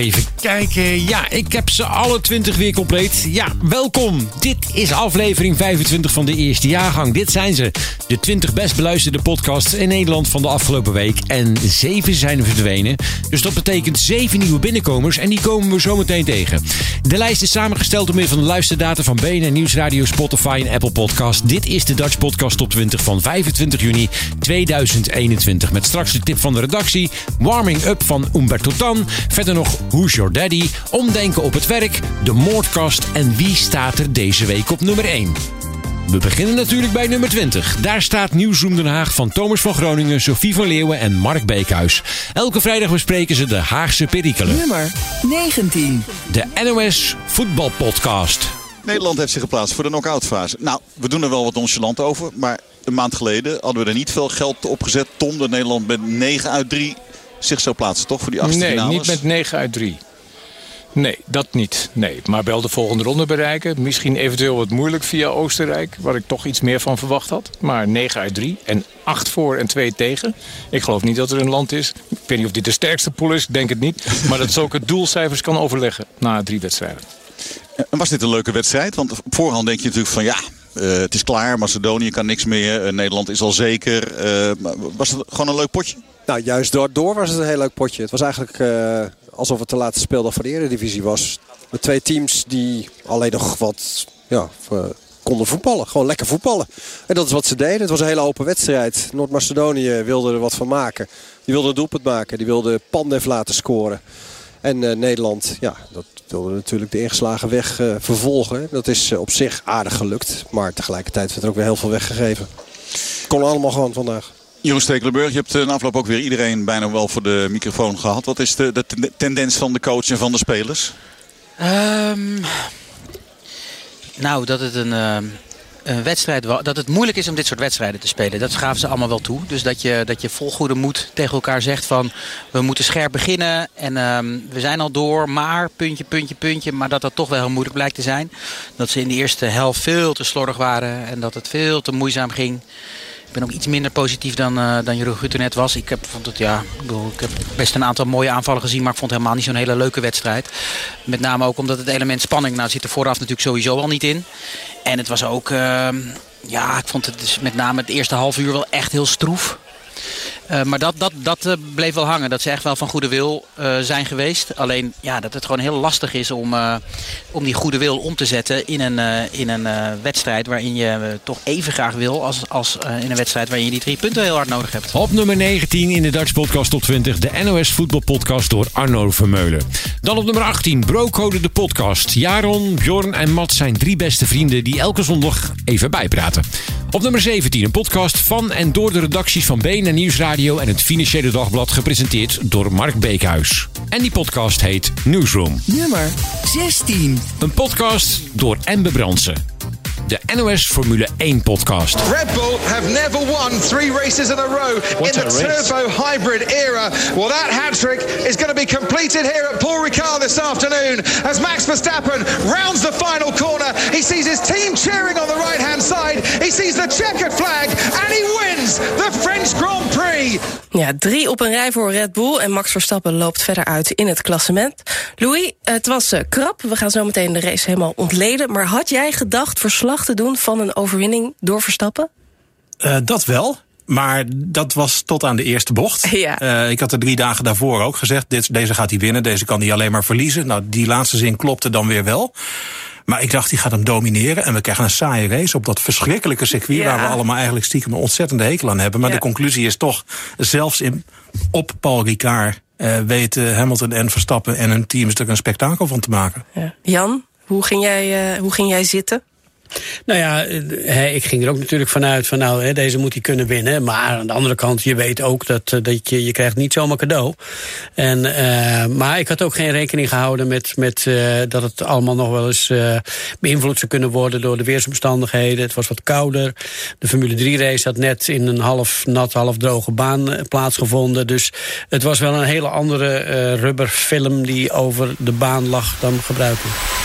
Even kijken. Ja, ik heb ze alle 20 weer compleet. Ja, welkom. Dit is aflevering 25 van de eerste jaargang. Dit zijn ze. De 20 best beluisterde podcasts in Nederland van de afgelopen week. En 7 zijn er verdwenen. Dus dat betekent 7 nieuwe binnenkomers. En die komen we zo meteen tegen. De lijst is samengesteld door middel van de luisterdata van BNN Nieuwsradio, Spotify en Apple Podcast. Dit is de Dutch Podcast Top 20 van 25 juni 2021. Met straks de tip van de redactie. Warming up van Umberto Tan. Verder nog Who's Your Daddy, Omdenken op het werk, de moordkast en wie staat er deze week op nummer 1. We beginnen natuurlijk bij nummer 20. Daar staat Nieuwsroom Den Haag van Thomas van Groningen, Sophie van Leeuwen en Mark Beekhuis. Elke vrijdag bespreken ze de Haagse perikelen. Nummer 19. De NOS Voetbalpodcast. Nederland heeft zich geplaatst voor de knock-out fase. Nou, we doen er wel wat nonchalant over. Maar een maand geleden hadden we er niet veel geld op gezet. Tom, dat Nederland met 9 uit 3 zich zou plaatsen, toch? Voor die achtste nee, finales? niet met 9 uit 3. Nee, dat niet. Nee, maar wel de volgende ronde bereiken. Misschien eventueel wat moeilijk via Oostenrijk, waar ik toch iets meer van verwacht had. Maar 9 uit 3 en 8 voor en 2 tegen. Ik geloof niet dat er een land is. Ik weet niet of dit de sterkste pool is, ik denk het niet. Maar dat zulke doelcijfers kan overleggen na drie wedstrijden. En was dit een leuke wedstrijd? Want op voorhand denk je natuurlijk van ja, eh, het is klaar. Macedonië kan niks meer. Eh, Nederland is al zeker. Eh, was het gewoon een leuk potje? Nou, juist daardoor was het een heel leuk potje. Het was eigenlijk eh, alsof het de laatste speeldag van de Eredivisie was. Met twee teams die alleen nog wat ja, eh, konden voetballen. Gewoon lekker voetballen. En dat is wat ze deden. Het was een hele open wedstrijd. Noord-Macedonië wilde er wat van maken. Die wilde een doelpunt maken. Die wilde Pandev laten scoren. En eh, Nederland, ja, dat wilde natuurlijk de ingeslagen weg vervolgen. Dat is op zich aardig gelukt. Maar tegelijkertijd werd er ook weer heel veel weggegeven. Kon allemaal gewoon vandaag. Jeroen Stekelenburg, je hebt eh, na afloop ook weer iedereen bijna wel voor de microfoon gehad. Wat is de, de ten- tendens van de coach en van de spelers? Ehm, nou, dat het een, ehm, een wedstrijd dat het moeilijk is om dit soort wedstrijden te spelen. Dat gaven ze allemaal wel toe. Dus dat je, dat je vol goede moed tegen elkaar zegt van we moeten scherp beginnen en ehm, we zijn al door, maar puntje, puntje, puntje. Maar dat dat toch wel heel moeilijk blijkt te zijn. Dat ze in de eerste helft veel te slordig waren en dat het veel te moeizaam ging. Ik ben ook iets minder positief dan, eh dan Jeroen Guter net was. Ik heb, vond het, ja, ik heb best een aantal mooie aanvallen gezien, maar ik vond het helemaal niet zo'n hele leuke wedstrijd. Met name ook omdat het element spanning, nou zit er vooraf natuurlijk sowieso al niet in. En het was ook, ehm, ja, ik vond het dus met name het eerste half uur wel echt heel stroef. Eh, maar dat, dat, dat eh, bleef wel hangen. Dat ze echt wel van goede wil eh, zijn geweest. Alleen ja, dat het gewoon heel lastig is om, om die goede wil om te zetten in een, in een wedstrijd waarin je toch even graag wil als, als in een wedstrijd waarin je die drie punten heel hard nodig hebt. Op nummer 19 in de Dutch Podcast Top 20, de NOS Voetbalpodcast door Arno Vermeulen. Dan op nummer 18, Brocode de podcast. Jaron, Bjorn en Matt zijn drie beste vrienden die elke zondag even bijpraten. Op nummer 17, een podcast van en door de redacties van BNN Nieuwsradio en het Financiële Dagblad, gepresenteerd door Mark Beekhuis. En die podcast heet Newsroom. Nummer 16. Een podcast door Embe Brandsen. De NOS Formule 1 podcast. Red Bull have never won three races in a row in the turbo hybrid era. Well, that hat trick is going to be completed here at Paul Ricard this afternoon as Max Verstappen rounds the final corner. He sees his team cheering on the right hand side. He sees the checkered flag and he wins the French Grand Prix. Ja, drie op een rij voor Red Bull en Max Verstappen loopt verder uit in het klassement. Louis, het was eh, krap. We gaan zo meteen de race helemaal ontleden. Maar had jij gedacht verslag te doen van een overwinning door Verstappen? Eh, dat wel. Maar dat was tot aan de eerste bocht. Ja. Eh, ik had er drie dagen daarvoor ook gezegd: dit, deze gaat hij winnen, deze kan hij alleen maar verliezen. Nou, die laatste zin klopte dan weer wel. Maar ik dacht, die gaat hem domineren. En we krijgen een saaie race op dat verschrikkelijke circuit... Ja. waar we allemaal eigenlijk stiekem een ontzettende hekel aan hebben. Maar Ja. de conclusie is toch, zelfs in, op Paul Ricard... eh, weten Hamilton en Verstappen en hun teams er een spektakel van te maken. Ja. Jan, hoe ging jij, hoe ging jij zitten? Nou ja, eh, ik ging er ook natuurlijk vanuit van nou, deze moet hij kunnen winnen. Maar aan de andere kant, je weet ook dat, eh, dat je, je krijgt niet zomaar cadeau. En, uh, maar ik had ook geen rekening gehouden met, met dat het allemaal nog wel eens uh, beïnvloed zou kunnen worden door de weersomstandigheden. Het was wat kouder. De Formule 3 race had net in een half nat, half droge baan plaatsgevonden. Dus het was wel een hele andere rubberfilm die over de baan lag dan gebruikelijk.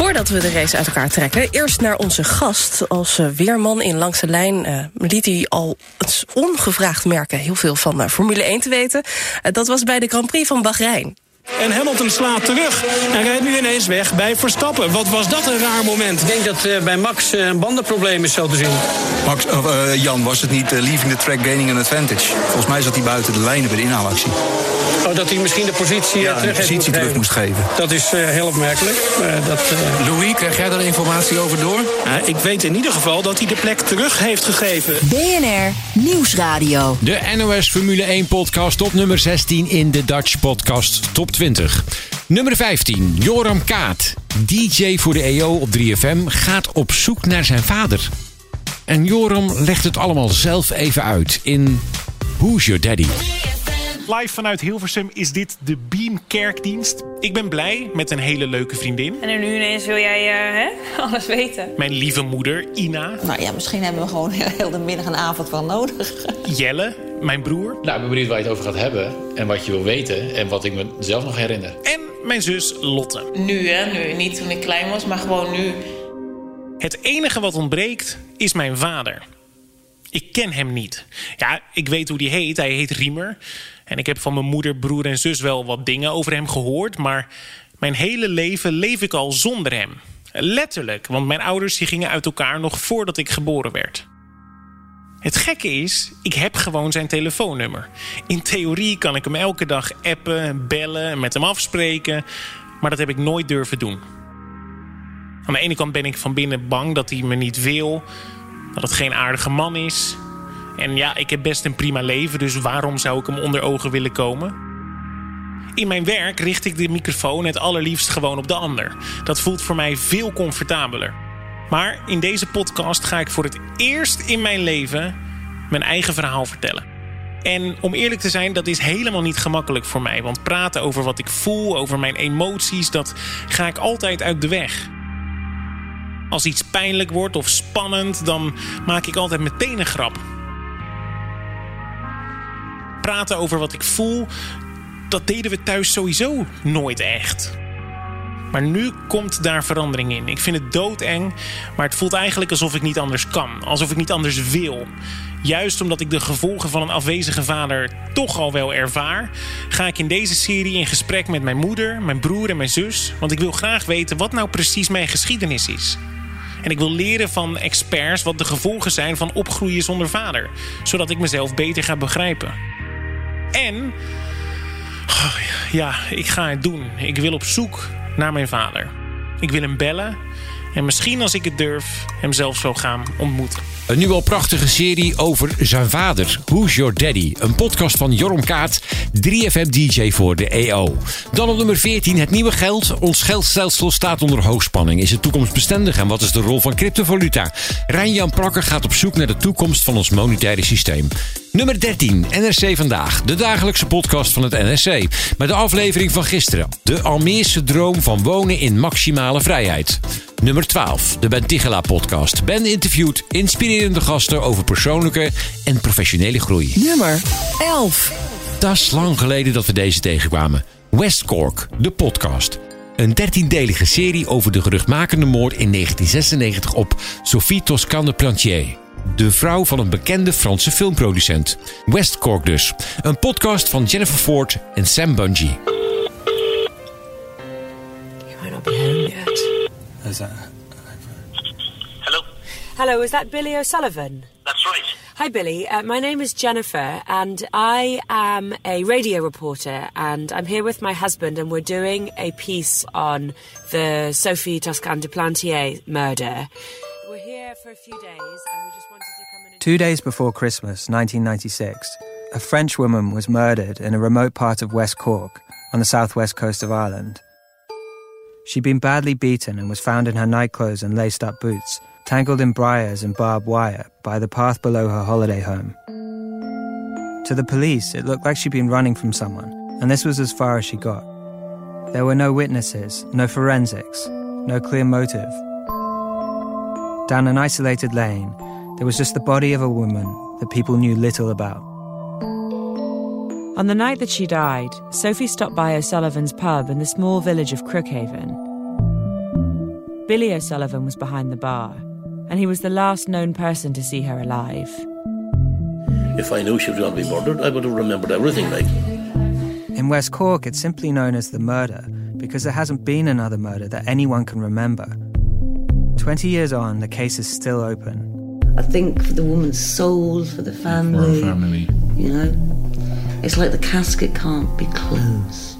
Voordat we de race uit elkaar trekken, eerst naar onze gast. Als uh, weerman in Langs de Lijn uh, liet hij al het ongevraagd merken... heel veel van uh, Formule 1 te weten. dat was bij de Grand Prix van Bahrein. En Hamilton slaat terug en rijdt nu ineens weg bij Verstappen. Wat was dat een raar moment? Ik denk dat uh, bij Max uh, een bandenprobleem is zo te zien. Max, uh, Jan, was het niet leaving the track gaining an advantage? Volgens mij zat hij buiten de lijnen bij de inhaalactie. Oh, dat hij misschien de positie, ja, terug, de positie terug moest geven. Dat is heel opmerkelijk. dat, Louis, krijg jij daar informatie over door? ik weet in ieder geval dat hij de plek terug heeft gegeven. BNR Nieuwsradio. De NOS Formule 1 podcast op nummer 16 in de Dutch Podcast Top 20. Nummer 15, Joram Kaat. DJ voor de EO op 3FM gaat op zoek naar zijn vader. En Joram legt het allemaal zelf even uit in Who's Your Daddy? Live vanuit Hilversum is dit de Beam Kerkdienst. Ik ben blij met een hele leuke vriendin. En nu ineens wil jij uh, hè? alles weten. Mijn lieve moeder, Ina. Nou ja, misschien hebben we gewoon heel de middag en avond wel nodig. Jelle, mijn broer. Nou, ik ben benieuwd waar je het over gaat hebben. En wat je wil weten. En wat ik me zelf nog herinner. En mijn zus Lotte. Nu hè, nu. Niet toen ik klein was, maar gewoon nu. Het enige wat ontbreekt is mijn vader. Ik ken hem niet. Ja, ik weet hoe die heet. Hij heet Riemer. En ik heb van mijn moeder, broer en zus wel wat dingen over hem gehoord. Maar mijn hele leven leef ik al zonder hem. Letterlijk, want mijn ouders die gingen uit elkaar nog voordat ik geboren werd. Het gekke is, ik heb gewoon zijn telefoonnummer. In theorie kan ik hem elke dag appen, bellen en met hem afspreken. Maar dat heb ik nooit durven doen. Aan de ene kant ben ik van binnen bang dat hij me niet wil. Dat het geen aardige man is. En ja, ik heb best een prima leven, dus waarom zou ik hem onder ogen willen komen? In mijn werk richt ik de microfoon het allerliefst gewoon op de ander. Dat voelt voor mij veel comfortabeler. Maar in deze podcast ga ik voor het eerst in mijn leven mijn eigen verhaal vertellen. En om eerlijk te zijn, dat is helemaal niet gemakkelijk voor mij. Want praten over wat ik voel, over mijn emoties, dat ga ik altijd uit de weg. Als iets pijnlijk wordt of spannend, dan maak ik altijd meteen een grap. Praten over wat ik voel, dat deden we thuis sowieso nooit echt. Maar nu komt daar verandering in. Ik vind het doodeng, maar het voelt eigenlijk alsof ik niet anders kan. Alsof ik niet anders wil. Juist omdat ik de gevolgen van een afwezige vader toch al wel ervaar, ga ik in deze serie in gesprek met mijn moeder, mijn broer en mijn zus. Want ik wil graag weten wat nou precies mijn geschiedenis is. En ik wil leren van experts wat de gevolgen zijn van opgroeien zonder vader, zodat ik mezelf beter ga begrijpen. En oh ja, ik ga het doen. Ik wil op zoek naar mijn vader. Ik wil hem bellen en misschien als ik het durf, hem zelf zo gaan ontmoeten. Een nu al prachtige serie over zijn vader. Who's Your Daddy? Een podcast van Joram Kaat, 3FM-DJ voor de EO. Dan op nummer 14 het nieuwe geld. Ons geldstelsel staat onder hoogspanning. Is het toekomstbestendig en wat is de rol van cryptovaluta? Rijn-Jan Prakker gaat op zoek naar de toekomst van ons monetaire systeem. Nummer 13, NRC Vandaag. De dagelijkse podcast van het NRC. Met de aflevering van gisteren. De Almeerse droom van wonen in maximale vrijheid. Nummer 12, de Ben Tigela podcast. Ben interviewt inspirerende gasten over persoonlijke en professionele groei. Nummer 11. Dat is lang geleden dat we deze tegenkwamen. West Cork, de podcast. Een dertiendelige serie over de geruchtmakende moord in 1996 op Sophie Toscane Plantier. De vrouw van een bekende Franse filmproducent. West Cork dus. Een podcast van Jennifer Ford en Sam Bungie. Hello. Hello, is that Billy O'Sullivan? That's right. Hi, Billy. Uh, my name is Jennifer, and I am a radio reporter, and I'm here with my husband, and we're doing a piece on the Sophie Toscan de Plantier murder. We're here for a few days, Two days before Christmas, 1996, a French woman was murdered in a remote part of West Cork on the southwest coast of Ireland. She'd been badly beaten and was found in her nightclothes and laced up boots, tangled in briars and barbed wire by the path below her holiday home. To the police, it looked like she'd been running from someone, and this was as far as she got. There were no witnesses, no forensics, no clear motive. Down an isolated lane, there was just the body of a woman that people knew little about. On the night that she died, Sophie stopped by O'Sullivan's pub in the small village of Crookhaven. Billy O'Sullivan was behind the bar, and he was the last known person to see her alive. If I knew she was going to be murdered, I would have remembered everything, like. In West Cork, it's simply known as the murder because there hasn't been another murder that anyone can remember. 20 years on, the case is still open. I think for the woman's soul, for the family. family. You know, it's like the casket can't be closed.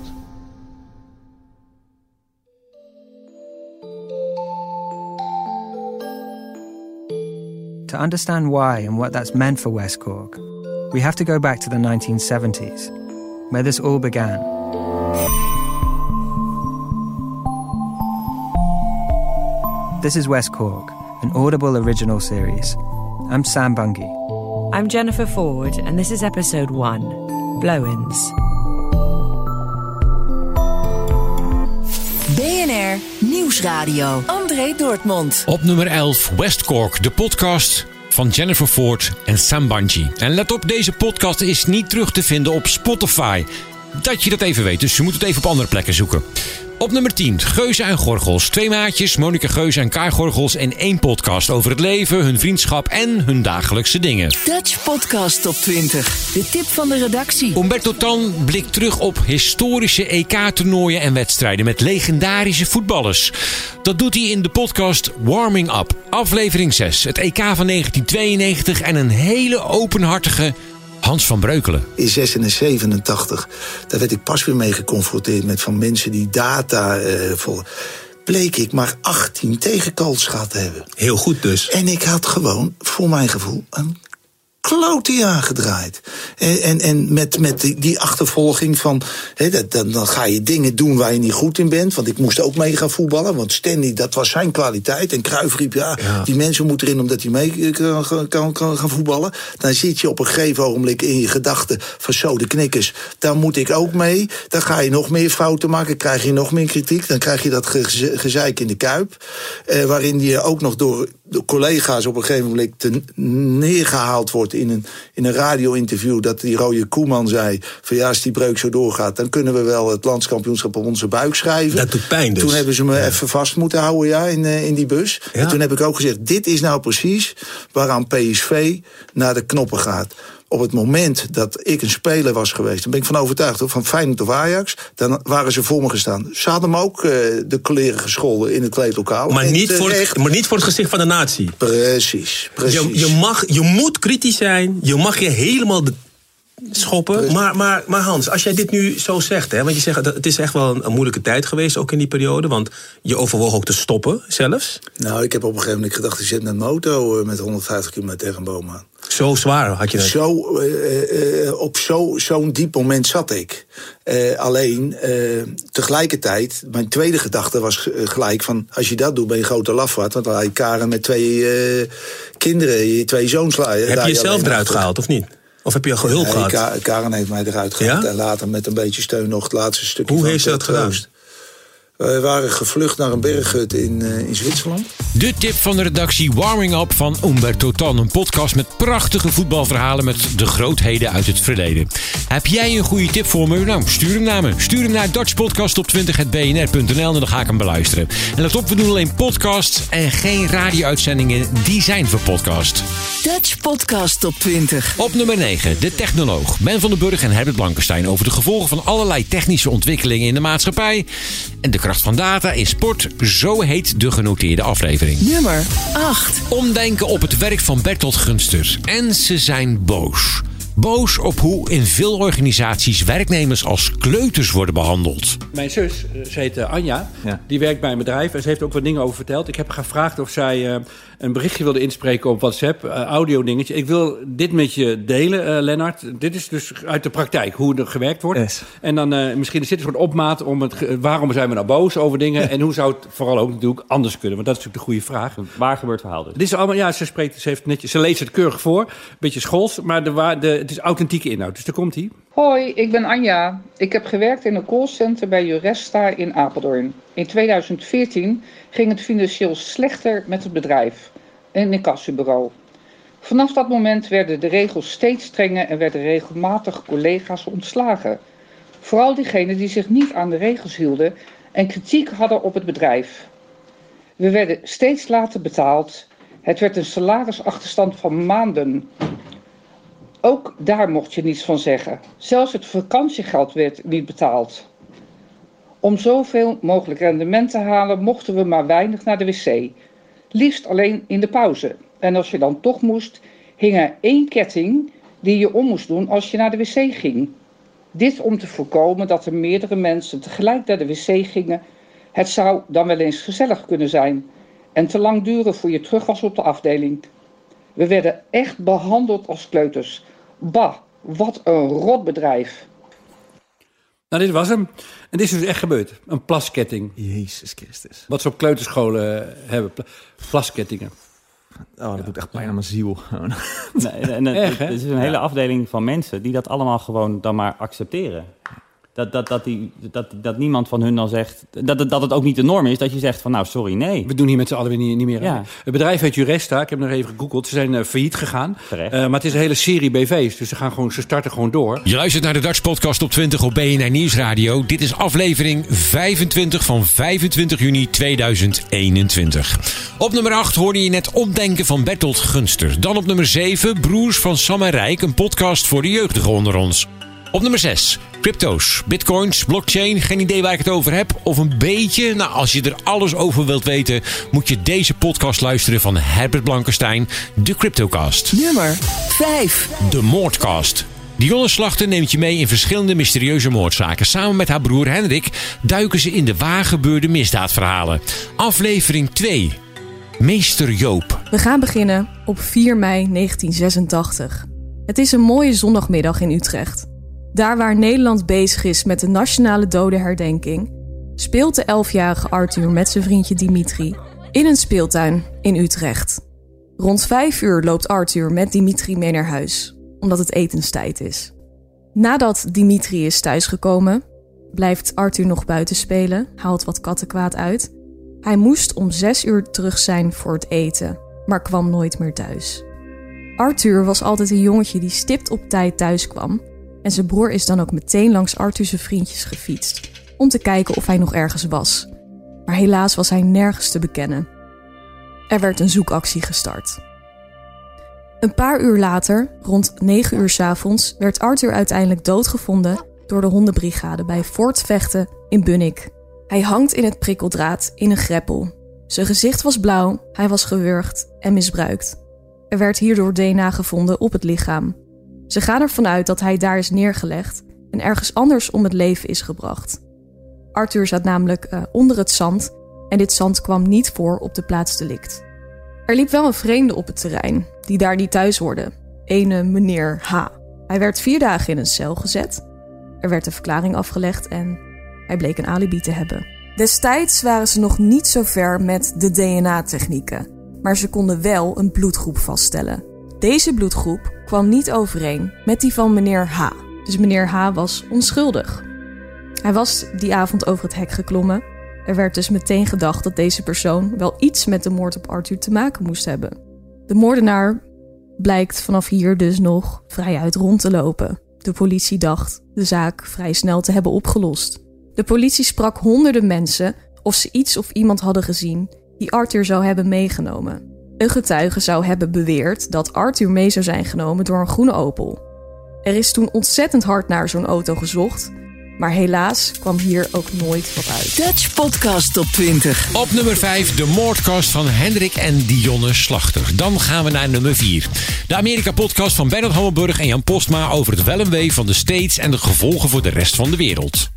To understand why and what that's meant for West Cork, we have to go back to the 1970s, where this all began. This is West Cork, an Audible original series. I'm Sam Bungie. I'm Jennifer Ford, and this is episode one Blow ins. BNR Nieuwsradio. André Dortmund. Op nummer 11 West Cork, de podcast van Jennifer Ford en Sam Banji. En let op, deze podcast is niet terug te vinden op Spotify. Dat je dat even weet, dus je moet het even op andere plekken zoeken. Op nummer 10, Geuze en Gorgels. Twee maatjes, Monika Geuze en Kai Gorgels in één podcast over het leven, hun vriendschap en hun dagelijkse dingen. Dutch Podcast Top 20. De tip van de redactie. Umberto Tan blikt terug op historische EK-toernooien en wedstrijden met legendarische voetballers. Dat doet hij in de podcast Warming Up, aflevering 6. Het EK van 1992 en een hele openhartige Hans van Breukelen. In 87, daar werd ik pas weer mee geconfronteerd met van mensen die data eh volgen. Bleek ik maar 18 tegenkalls gehad te hebben. Heel goed dus. En ik had gewoon, voor mijn gevoel, een klote aangedraaid. En, en, en met, met die, die achtervolging van... Dat, dan, dan ga je dingen doen waar je niet goed in bent. Want ik moest ook mee gaan voetballen. Want Stanley, dat was zijn kwaliteit. En Cruijff riep, ja, die mensen moeten erin omdat hij mee kan, kan, kan gaan voetballen. Dan zit je op een gegeven ogenblik in je gedachten van zo, de knikkers. Daar moet ik ook mee. Dan ga je nog meer fouten maken. Krijg je nog meer kritiek. Dan krijg je dat geze- gezeik in de kuip. Eh, waarin je ook nog door de collega's op een gegeven moment neergehaald wordt in een, in een radio-interview. Dat die rode Koeman zei: van ja, als die breuk zo doorgaat, dan kunnen we wel het landskampioenschap op onze buik schrijven. Dat doet pijn dus. Toen hebben ze me even vast moeten houden ja, in, eh, in die bus. En toen heb ik ook gezegd: dit is nou precies waaraan PSV naar de knoppen gaat. Op het moment dat ik een speler was geweest, dan ben ik van overtuigd, hoor, van Feyenoord of Ajax, dan waren ze voor me gestaan. Ze hadden me ook eh, de kleren gescholden in het kleedlokaal. Maar niet, voor het, maar niet voor het gezicht van de natie. Precies, precies. Je, je, mag, je moet kritisch zijn. Je mag je helemaal de schoppen. Maar, maar, maar Hans, als jij dit nu zo zegt... Hè, want je zegt dat het is echt wel een, een moeilijke tijd geweest... ook in die periode, want je overwoog ook te stoppen zelfs. Nou, ik heb op een gegeven moment gedacht, ik zit met een moto eh, met 150 km tegen een boom aan. Zo zwaar had je dat. Zo, eh, eh, op zo- zo'n diep moment zat ik. Eh, alleen, eh, tegelijkertijd, mijn tweede gedachte was eh, gelijk van... als je dat doet, ben je grote lafaard. Want dan had je Karen met twee eh, kinderen, je twee zoons. Heb je jezelf eruit achter. gehaald, of niet? Of heb je al hulp Nee, gehad? Ka- Karen heeft mij eruit gehaald. Ja? En later met een beetje steun nog het laatste stukje Hoe van heeft ze dat gedaan? We waren gevlucht naar een berghut in, eh, in Zwitserland. De tip van de redactie Warming Up van Umberto Tan. Een podcast met prachtige voetbalverhalen met de grootheden uit het verleden. Heb jij een goede tip voor me? Nou, stuur hem naar me. Stuur hem naar dutchpodcast op20.bnr.nl en dan ga ik hem beluisteren. En let op, we doen alleen podcasts en geen radio-uitzendingen. Die zijn voor podcast. Dutch Podcast Top 20. Op nummer 9, de technoloog. Ben van den Burg en Herbert Blankenstein over de gevolgen van allerlei technische ontwikkelingen in de maatschappij. En de kracht van data in sport, zo heet de genoteerde aflevering. Nummer 8. Omdenken op het werk van Bertolt Gunster. En ze zijn boos. Boos op hoe in veel organisaties werknemers als kleuters worden behandeld. Mijn zus, eh, ze heet eh, Anja, die werkt bij een bedrijf en ze heeft ook wat dingen over verteld. Ik heb haar gevraagd of zij eh, een berichtje wilde inspreken op WhatsApp, uh, audio dingetje. Ik wil dit met je delen, uh, Lennart. Dit is dus uit de praktijk, hoe er gewerkt wordt. En dan uh, misschien zit een soort opmaat om het, waarom zijn we nou boos over dingen en hoe zou het vooral ook natuurlijk anders kunnen. Want dat is natuurlijk de goede vraag. Waar gebeurt verhaal dus? Dit is allemaal, ja, ze spreekt, ze heeft netjes, ze leest het keurig voor, beetje schools, maar de, de, het is authentieke inhoud. Dus daar komt hij. Hoi, ik ben Anja. Ik heb gewerkt in een callcenter bij Juresta in Apeldoorn. In 2014 ging het financieel slechter met het bedrijf, een incassobureau. Vanaf dat moment werden de regels steeds strenger en werden regelmatig collega's ontslagen. Vooral diegenen die zich niet aan de regels hielden en kritiek hadden op het bedrijf. We werden steeds later betaald. Het werd een salarisachterstand van maanden. Ook daar mocht je niets van zeggen. Zelfs het vakantiegeld werd niet betaald. Om zoveel mogelijk rendement te halen mochten we maar weinig naar de wc. Liefst alleen in de pauze. En als je dan toch moest, hing er één ketting die je om moest doen als je naar de wc ging. Dit om te voorkomen dat er meerdere mensen tegelijk naar de wc gingen. Het zou dan wel eens gezellig kunnen zijn en te lang duren voor je terug was op de afdeling. We werden echt behandeld als kleuters. Bah, wat een rotbedrijf. Nou, dit was hem. En dit is dus echt gebeurd. Een plasketting. Jezus Christus. Wat ze op kleuterscholen hebben. Plaskettingen. Oh, dat doet echt pijn aan mijn ziel. nee, en, en, Erg, het is een hele afdeling van mensen die dat allemaal gewoon dan maar accepteren. Dat, dat, dat, die, dat, dat niemand van hun dan zegt... Dat, dat het ook niet de norm is dat je zegt van nou, sorry, nee. We doen hier met z'n allen weer niet, niet meer aan. Het bedrijf heet Juresta. Ik heb nog even gegoogeld. Ze zijn uh, failliet gegaan. Uh, maar het is een hele serie BV's. Dus ze, gaan gewoon, ze starten gewoon door. Je luistert naar de Dutch Podcast op 20 op BNR Nieuwsradio. Dit is aflevering 25 van 25 juni 2021. Op nummer 8 hoorde je net Opdenken van Bertolt Gunster. Dan op nummer 7 Broers van Sam en Rijk. Een podcast voor de jeugdigen onder ons. Op nummer 6, crypto's, bitcoins, blockchain. Geen idee waar ik het over heb. Of een beetje. Nou, als je er alles over wilt weten, moet je deze podcast luisteren van Herbert Blankenstein, de Cryptocast. Nummer 5, de Moordcast. Dionne Slachter neemt je mee in verschillende mysterieuze moordzaken. Samen met haar broer Hendrik duiken ze in de waargebeurde misdaadverhalen. Aflevering 2. Meester Joop. We gaan beginnen op 4 mei 1986. Het is een mooie zondagmiddag in Utrecht. Daar waar Nederland bezig is met de nationale dodenherdenking, speelt de 11-jarige Arthur met zijn vriendje Dimitri in een speeltuin in Utrecht. Rond 5 uur loopt Arthur met Dimitri mee naar huis, omdat het etenstijd is. Nadat Dimitri is thuisgekomen, blijft Arthur nog buiten spelen, haalt wat kattenkwaad uit. Hij moest om 6 uur terug zijn voor het eten, maar kwam nooit meer thuis. Arthur was altijd een jongetje die stipt op tijd thuis kwam en zijn broer is dan ook meteen langs Arthur's vriendjes gefietst om te kijken of hij nog ergens was. Maar helaas was hij nergens te bekennen. Er werd een zoekactie gestart. Een paar uur later, rond 9 uur 's avonds, werd Arthur uiteindelijk doodgevonden door de hondenbrigade bij Fort Vechten in Bunnik. Hij hangt in het prikkeldraad in een greppel. Zijn gezicht was blauw, hij was gewurgd en misbruikt. Er werd hierdoor DNA gevonden op het lichaam. Ze gaan ervan uit dat hij daar is neergelegd en ergens anders om het leven is gebracht. Arthur zat namelijk uh, onder het zand en dit zand kwam niet voor op de plaats delict. Er liep wel een vreemde op het terrein, die daar niet thuis hoorde. Ene meneer H. Hij werd vier dagen in een cel gezet. Er werd een verklaring afgelegd en hij bleek een alibi te hebben. Destijds waren ze nog niet zo ver met de DNA-technieken, maar ze konden wel een bloedgroep vaststellen. Deze bloedgroep kwam niet overeen met die van meneer H. Dus meneer H was onschuldig. Hij was die avond over het hek geklommen. Er werd dus meteen gedacht dat deze persoon wel iets met de moord op Arthur te maken moest hebben. De moordenaar blijkt vanaf hier dus nog vrijuit rond te lopen. De politie dacht de zaak vrij snel te hebben opgelost. De politie sprak honderden mensen of ze iets of iemand hadden gezien die Arthur zou hebben meegenomen. Een getuige zou hebben beweerd dat Arthur mee zou zijn genomen door een groene Opel. Er is toen ontzettend hard naar zo'n auto gezocht, Maar helaas kwam hier ook nooit wat uit. Dutch Podcast Top 20. Op nummer 5 de moordcast van Hendrik en Dionne Slachter. Dan gaan we naar nummer 4. De Amerika-podcast van Bernard Hammelburg en Jan Postma over het wel en wee van de States en de gevolgen voor de rest van de wereld.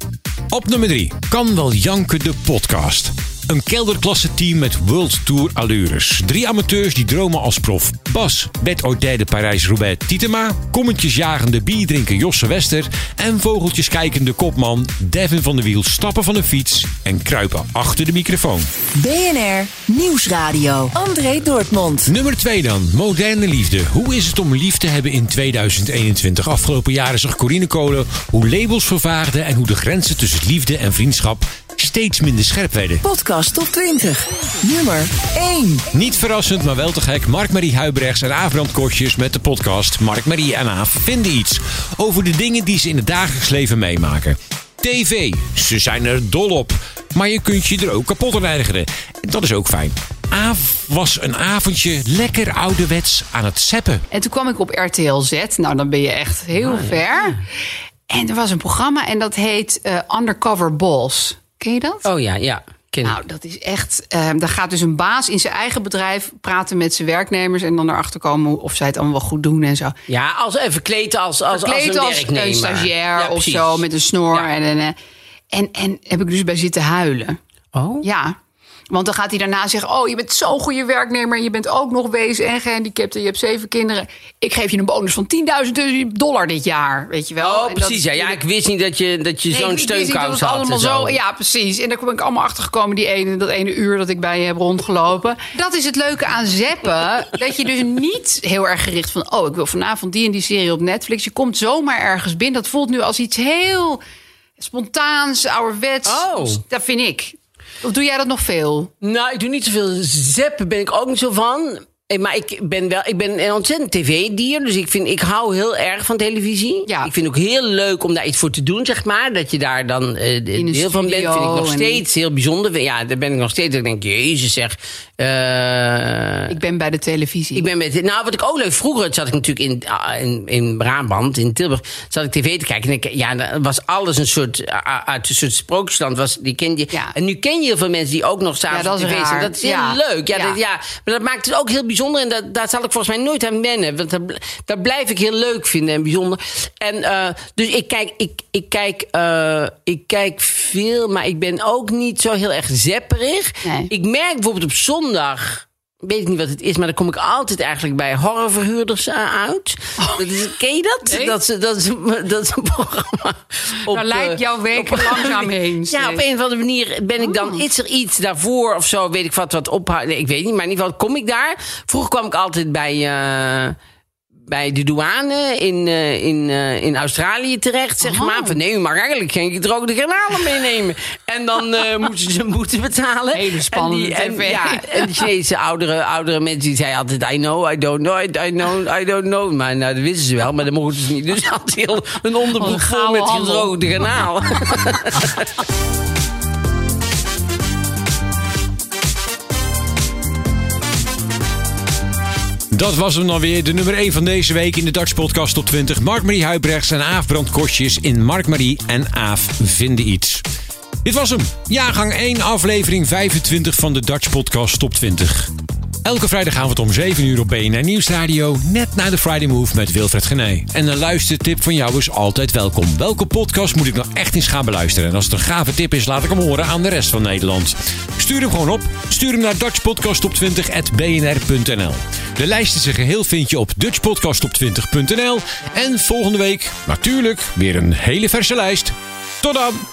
Op nummer 3 kan wel janken de podcast. Een kelderklasse team met World Tour allures. Drie amateurs die dromen als prof. Bas, O'Day de Parijs-Roubaix Titema. Kommetjes jagende bierdrinker Josse Wester. En vogeltjes kijkende kopman Devin van der Wiel stappen van de fiets en kruipen achter de microfoon. BNR Nieuwsradio. André Dortmund. Nummer 2 dan. Moderne liefde. Hoe is het om lief te hebben in 2021? Afgelopen jaren zag Corine Kolen hoe labels vervaagden en hoe de grenzen tussen liefde en vriendschap steeds minder scherp werden. Podcast Top 20. Nummer 1. Niet verrassend, maar wel te gek. Mark-Marie Huibrechts en Aafbrand Kostjes met de podcast Mark-Marie en Aaf vinden iets. Over de dingen die ze in het dagelijks leven meemaken. TV, ze zijn er dol op. Maar je kunt je er ook kapot aan ergeren. Dat is ook fijn. Aaf was een avondje lekker ouderwets aan het zeppen. En toen kwam ik op RTL Z. Nou, dan ben je echt heel ver. En er was een programma en dat heet eh, Undercover Boss. Ken je dat? Oh ja, ja. Ken nou, dat is echt. Uh, daar gaat dus een baas in zijn eigen bedrijf praten met zijn werknemers en dan erachter komen of zij het allemaal wel goed doen en zo. Ja, als even verkleed als, als, verkleed als, als een werknemer. een stagiair Ja, of zo met een snor. Ja. En, en, en, en heb ik dus bij zitten huilen. Oh? Ja. Want dan gaat hij daarna zeggen: Oh, je bent zo'n goede werknemer. Je bent ook nog wezen en gehandicapt. En je hebt zeven kinderen. Ik geef je een bonus van 10.000 dollar dit jaar. Weet je wel? Oh, dat- precies. Ja, ja, ik wist niet dat je, dat je Nee, zo'n steunkous had. allemaal en zo. Ja, precies. En daar ben ik allemaal achter gekomen die ene, dat ene uur dat ik bij je heb rondgelopen. Dat is het leuke aan zeppen. dat je dus niet heel erg gericht van... oh, ik wil vanavond die en die serie op Netflix. Je komt zomaar ergens binnen. Dat voelt nu als iets heel spontaans, ouderwets. Oh. Dat vind ik. Of doe jij dat nog veel? Nou, ik doe niet zoveel zeppen, ben ik ook niet zo van. Eh, Maar ik ben wel, ik ben een ontzettend tv-dier. Dus ik vind, ik hou heel erg van televisie. Ik vind het ook heel leuk om daar iets voor te doen, zeg maar. Dat je daar dan een deel van bent, vind ik nog en- steeds heel bijzonder. Ja, daar ben ik nog steeds. Ik denk, jezus zeg. Eh, Ik ben bij de televisie. ik ben met, nou, wat ik ook leuk... Vroeger zat ik natuurlijk in, ah, in, in Brabant, in Tilburg... zat ik tv te kijken. En ik, ja, dan was alles een soort... ah, uit een soort sprookjesland. Was, die ken je, En nu ken je heel veel mensen die ook nog s'avonds Ja, dat is tv zijn. raar. Dat is heel leuk. Ja, Ja. Dat, ja, maar dat maakt het ook heel bijzonder. En dat, daar zal ik volgens mij nooit aan wennen. Want dat, dat blijf ik heel leuk vinden en bijzonder. En eh, dus ik kijk, ik, ik, kijk, eh, ik kijk veel, maar ik ben ook niet zo heel erg zepperig. Ik merk bijvoorbeeld op zondag... Weet ik niet wat het is, maar dan kom ik altijd eigenlijk bij horrorverhuurders eh, uit. Dat is, ken je dat? Oh. Nee. Dat, is, dat, is, dat is een programma. Op, Daar eh, jouw week op- langzaam heen. Ja, op een of andere manier ben ik dan... Is er iets daarvoor of zo, weet ik wat, wat ophouden? Nee, ik weet niet, maar in ieder geval kom ik daar. Vroeger kwam ik altijd bij... eh, bij de douane in, eh, in, eh, in Australië terecht, zeg maar. Van nee, u mag eigenlijk geen gedroogde garnalen meenemen. En dan eh moesten ze een boete betalen. Hele spannende en die, en, ja, en de Chinese oudere, oudere mensen die zeiden altijd... I know, I don't know, I, I know, I don't know. Maar nou, dat wisten ze wel, maar dat mochten ze niet. Dus had heel een onderbroek vol gouden met gedroogde garnalen. Dat was hem dan weer, de nummer 1 van deze week in de Dutch Podcast Top 20. Mark-Marie Huibrechts en Aaf Brandt Kostjes in Mark-Marie en Aaf vinden iets. Dit was hem, jaargang 1, aflevering 25 van de Dutch Podcast Top 20. Elke vrijdagavond om 7 uur op BNR Nieuwsradio, net na de Friday Move met Wilfred Genee. En een luistertip van jou is altijd welkom. Welke podcast moet ik nou echt eens gaan beluisteren? En als het een gave tip is, laat ik hem horen aan de rest van Nederland. Stuur hem gewoon op. Stuur hem naar dutchpodcasttop20.bnr.nl De lijst in zijn geheel vind je op dutchpodcasttop20.nl En volgende week, natuurlijk, weer een hele verse lijst. Tot dan!